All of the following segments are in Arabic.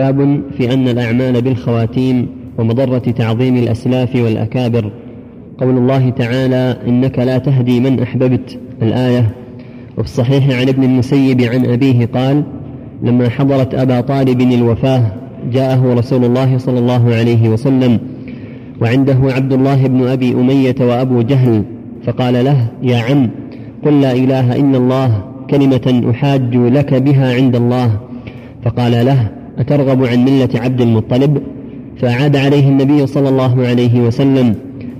باب في أن الأعمال بالخواتيم ومضرة تعظيم الأسلاف والأكابر. قول الله تعالى إنك لا تهدي من أحببت. الآية وفي الصحيح عن ابن المسيب عن أبيه قال لما حضرت أبا طالب الوفاة جاءه رسول الله صلى الله عليه وسلم وعنده عبد الله بن أبي أمية وأبو جهل فقال له يا عم قل لا إله إلا الله كلمة أحاج لك بها عند الله. فقال له أترغب عن ملة عبد المطلب؟ فأعاد عليه النبي صلى الله عليه وسلم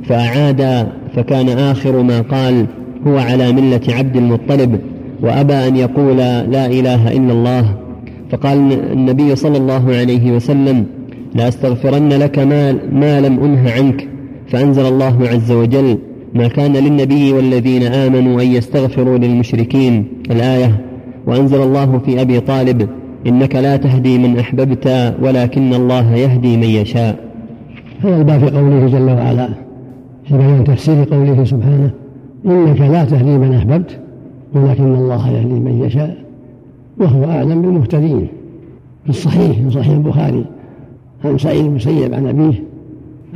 فأعاد فكان آخر ما قال هو على ملة عبد المطلب وأبى أن يقول لا إله إلا الله. فقال النبي صلى الله عليه وسلم لأستغفرن لك ما, ما لم أنه عنك. فأنزل الله عز وجل ما كان للنبي والذين آمنوا أن يستغفروا للمشركين الآية وأنزل الله في أبي طالب إنك لا تهدي من أحببت ولكن الله يهدي من يشاء. هذا الباب في قوله جل وعلا في بيان تفسير قوله سبحانه إنك لا تهدي من أحببت ولكن الله يهدي من يشاء وهو أعلم بالمهتدين. في الصحيح في صحيح البخاري عن سعيد المسيب عن أبيه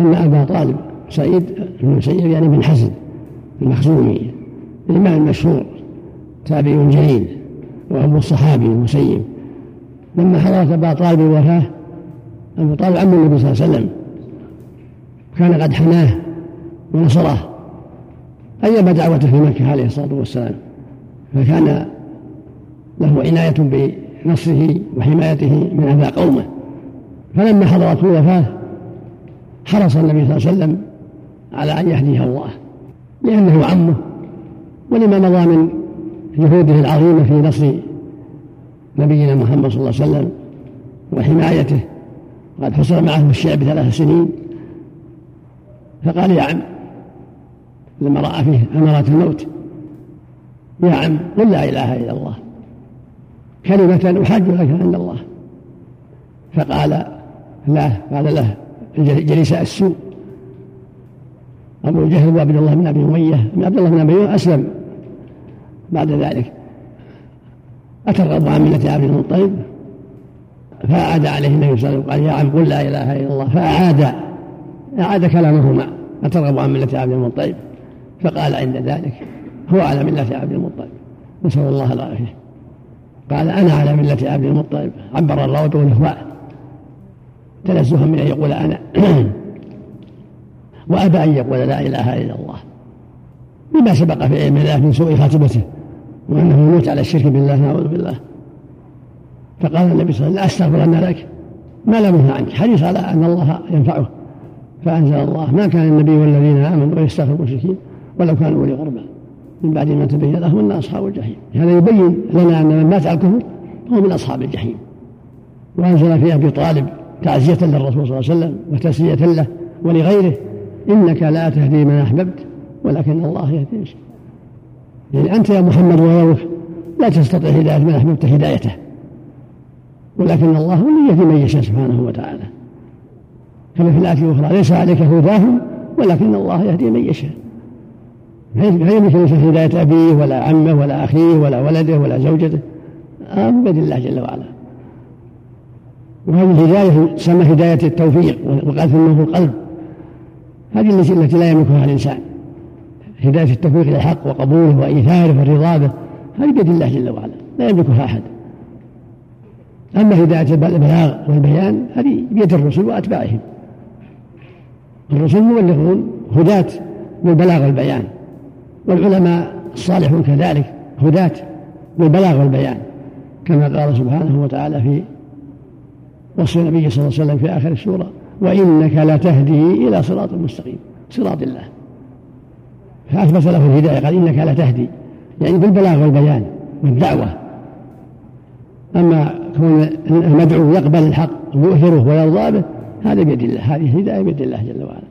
أن أبا طالب سعيد المسيب يعني بن حزن المخزومي الإمام المشهور تابعي جليل وأبو الصحابي المسيب. لما حضرت أبا طالب الوفاة أبو طالب عم النبي صلى الله عليه وسلم. كان قد حناه ونصره. أيما دعوته في مكة عليه الصلاة والسلام. فكان له عناية بنصره وحمايته من أذى قومه. فلما حضرته الوفاة حرص النبي صلى الله عليه وسلم على أن يهديه الله. لأنه عمه ولما مضى من جهوده العظيمة في نصر نبينا محمد صلى الله عليه وسلم وحمايته. وقد حصل معه الشعب ثلاث سنين. فقال يا عم لما رأى فيه أمارات الموت يا عم قل لا إله إلا الله كلمة أحاج لك عند الله. فقال لا قال له جليس السوء. أبو جهل وعبد الله بن أبي أمية عبد الله بن أبي أسلم بعد ذلك. أترغب عن ملة عبد المطلب فأعاد عليه النبي صلى الله عليه وسلم قال يا عم قل لا إله إلا الله فأعاد أعاد كلامهما أترغب عن ملة عبد المطلب فقال عند ذلك هو على ملة عبد المطلب نسأل الله العافية. قال أنا على ملة عبد المطلب عبر الله هو. تنزها من أن يقول أنا. وأبى أن يقول لا إله إلا الله. بما سبق في علم الله من سوء خاتمته. وأنه يموت على الشرك بالله نعوذ بالله. فقال النبي صلى الله عليه وسلم أستغفرن لك. ما لم ينهى عنك. حريص على أن الله ينفعه. فأنزل الله. ما كان النبي والذين آمنوا يستغفروا المشركين ولو كانوا أولي قربى. من بعد ما تبين لهم أن أصحاب الجحيم. هذا يبين لنا أن من مات على الكفر هو من أصحاب الجحيم. وأنزل في أبي طالب تعزية للرسول صلى الله عليه وسلم وتسلية له ولغيره إنك لا تهدي من أحببت ولكن الله يهدي من يعني أنت يا محمد وغيرك لا تستطيع هداية من أحببت هدايته. ولكن الله الذي يهدي من يشاء سبحانه وتعالى. كما في الآية الأخرى ليس عليك هداهم ولكن الله يهدي من يشاء. لا يملك هداية أبيه ولا عمه ولا أخيه ولا ولده ولا زوجته. آه بيد الله جل وعلا. وهذه الهداية تسمى هداية التوفيق وقال في القلب. هذه التي لا يملكها الإنسان. هداية التوفيق إلى الحق وقبوله وإيثاره والرضا به هذه بيد الله جل وعلا لا يملكها أحد. أما هداية البلاغ والبيان هذه بيد الرسل وأتباعهم. الرسل مبلغون هداة بالبلاغ والبيان والعلماء الصالحون كذلك هداة بالبلاغ والبيان كما قال سبحانه وتعالى في وصف النبي صلى الله عليه وسلم في آخر السورة وإنك لتهدي إلى صراط مستقيم. صراط الله. فأثبت له الهداية قال إنك لتهدي يعني بالبلاغ والبيان والدعوة. أما كون المدعو يقبل الحق ويؤثره ويرضى به هذا بيد الله هذه الهداية بيد الله جل وعلا.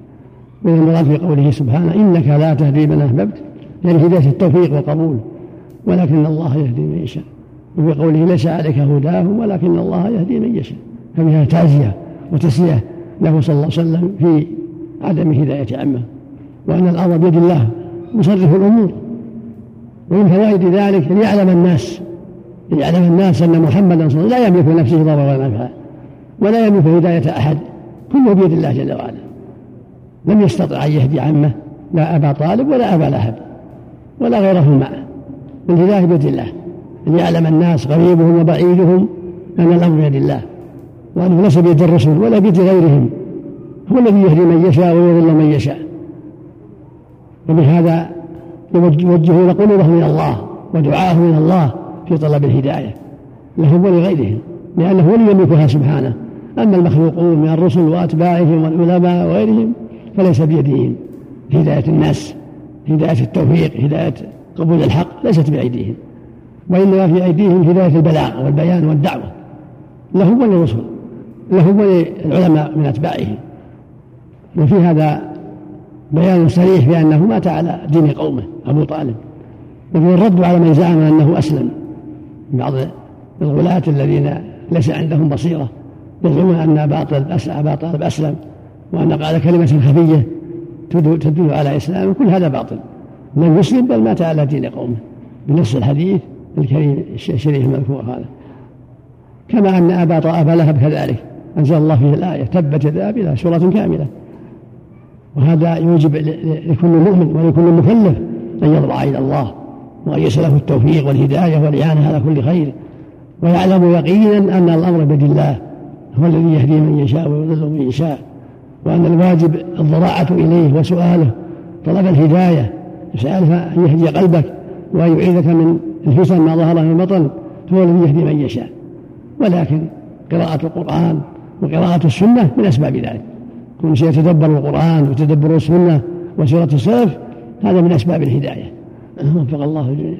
والمراد في قوله سبحانه إنك لا تهدي من أحببت يعني هداية التوفيق والقبول ولكن الله يهدي من يشاء. وفي قوله ليس عليك هداهم ولكن الله يهدي من يشاء. فبها تعزية وتسلية له صلى الله عليه وسلم في عدم هداية عمه. وأن الأمر بيد الله مصرف الأمور. ومن فوائد ذلك أن يعلم الناس أن يعلم الناس أن محمدا صلى الله عليه وسلم لا يملك لنفسه ضررا ولا نفعا ولا يملك هداية أحد كله بيد الله جل وعلا. لم يستطع أن يهدي عمه لا أبا طالب ولا أبا لهب ولا غيره معه. الهداية بيد الله أن يعلم الناس غريبهم وبعيدهم أن الأمر بيد الله. وأنه ليس بيد الرسل ولا بيد غيرهم هو الذي يهدي من يشاء ويضل من يشاء. وبهذا يوجهون قلوبهم إلى الله ودعاءهم إلى الله في طلب الهداية لهم ولغيرهم لأنه ولي يملكها سبحانه. أما المخلوقون من الرسل وأتباعهم والعلماء وغيرهم فليس بيدهم هداية الناس هداية التوفيق هداية قبول الحق ليست بأيديهم. وإنما في أيديهم هداية البلاغ والبيان والدعوة. لهم وللرسل لهم وللعلماء من أتباعهم. وفي هذا بيان صريح بأنه مات على دين قومه أبو طالب. وفي الرد على من زعم أنه أسلم. بعض الغلاة الذين ليس عندهم بصيرة يزعمون أن أبا طالب طالب أسلم وأن قال كلمة خفية تدل على إسلامه كل هذا باطل. لم يسلم بل مات على دين قومه. بنص الحديث الكريم الشريف المذكور هذا. كما أن أبا أبا لهب كذلك. أنزل الله فيه الآية تبت يدا أبي سورة كاملة. وهذا يوجب لكل مؤمن ولكل مكلف أن يضرع إلى الله وأن يسأله التوفيق والهداية والإعانة على كل خير. ويعلم يقينا أن الأمر بيد الله هو الذي يهدي من يشاء ويضل من يشاء وأن الواجب الضراعة إليه وسؤاله طلب الهداية يسأله أن يهدي قلبك وأن يعيذك من الفتن ما ظهر من بطن هو الذي يهدي من يشاء. ولكن قراءة القرآن وقراءة السنة من أسباب ذلك. كل شيء يتدبر القرآن ويتدبر السنة وسيرة السلف هذا من أسباب الهداية. وفق الله الجميع.